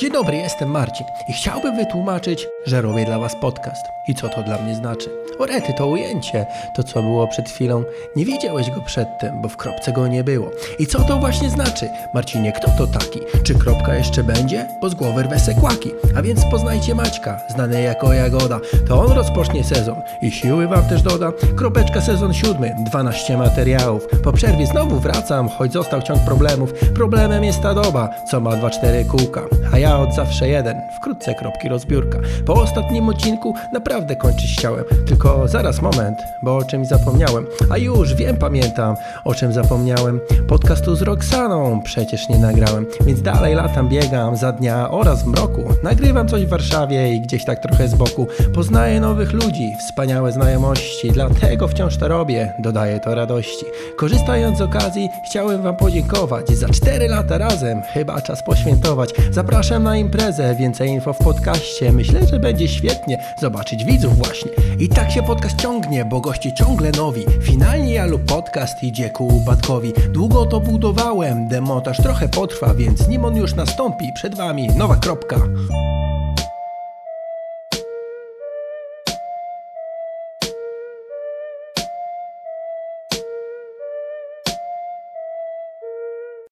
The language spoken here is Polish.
Dzień dobry, jestem Marcin i chciałbym wytłumaczyć, że robię dla Was podcast. I co to dla mnie znaczy? Orety, to ujęcie, to co było przed chwilą, nie widziałeś go przedtem, bo w kropce go nie było. I co to właśnie znaczy? Marcinie, kto to taki? Czy kropka jeszcze będzie? Bo z głowy rwę se kłaki. A więc poznajcie Maćka, znany jako Jagoda. To on rozpocznie sezon i siły Wam też doda. Kropeczka sezon siódmy, 12 materiałów. Po przerwie znowu wracam, choć został ciąg problemów. Problemem jest ta doba, co ma 2-4 kółka. A ja od zawsze jeden, wkrótce kropki rozbiórka. Po ostatnim odcinku naprawdę kończyć chciałem, tylko zaraz moment, bo o czymś zapomniałem. A już wiem, pamiętam, o czym zapomniałem. Podcastu z Roxaną przecież nie nagrałem, więc dalej latam, biegam za dnia oraz w mroku. Nagrywam coś w Warszawie i gdzieś tak trochę z boku. Poznaję nowych ludzi, wspaniałe znajomości, dlatego wciąż to robię, dodaję to radości. Korzystając z okazji, chciałem Wam podziękować. Za 4 lata razem, chyba czas poświętować. Zapraszam na imprezę, więcej info w podcaście. Myślę, że będzie świetnie zobaczyć widzów właśnie. I tak się podcast ciągnie, bo goście ciągle nowi. Finalnie ja lub podcast idzie ku upadkowi. Długo to budowałem, demontaż trochę potrwa, więc nim on już nastąpi, przed Wami nowa kropka.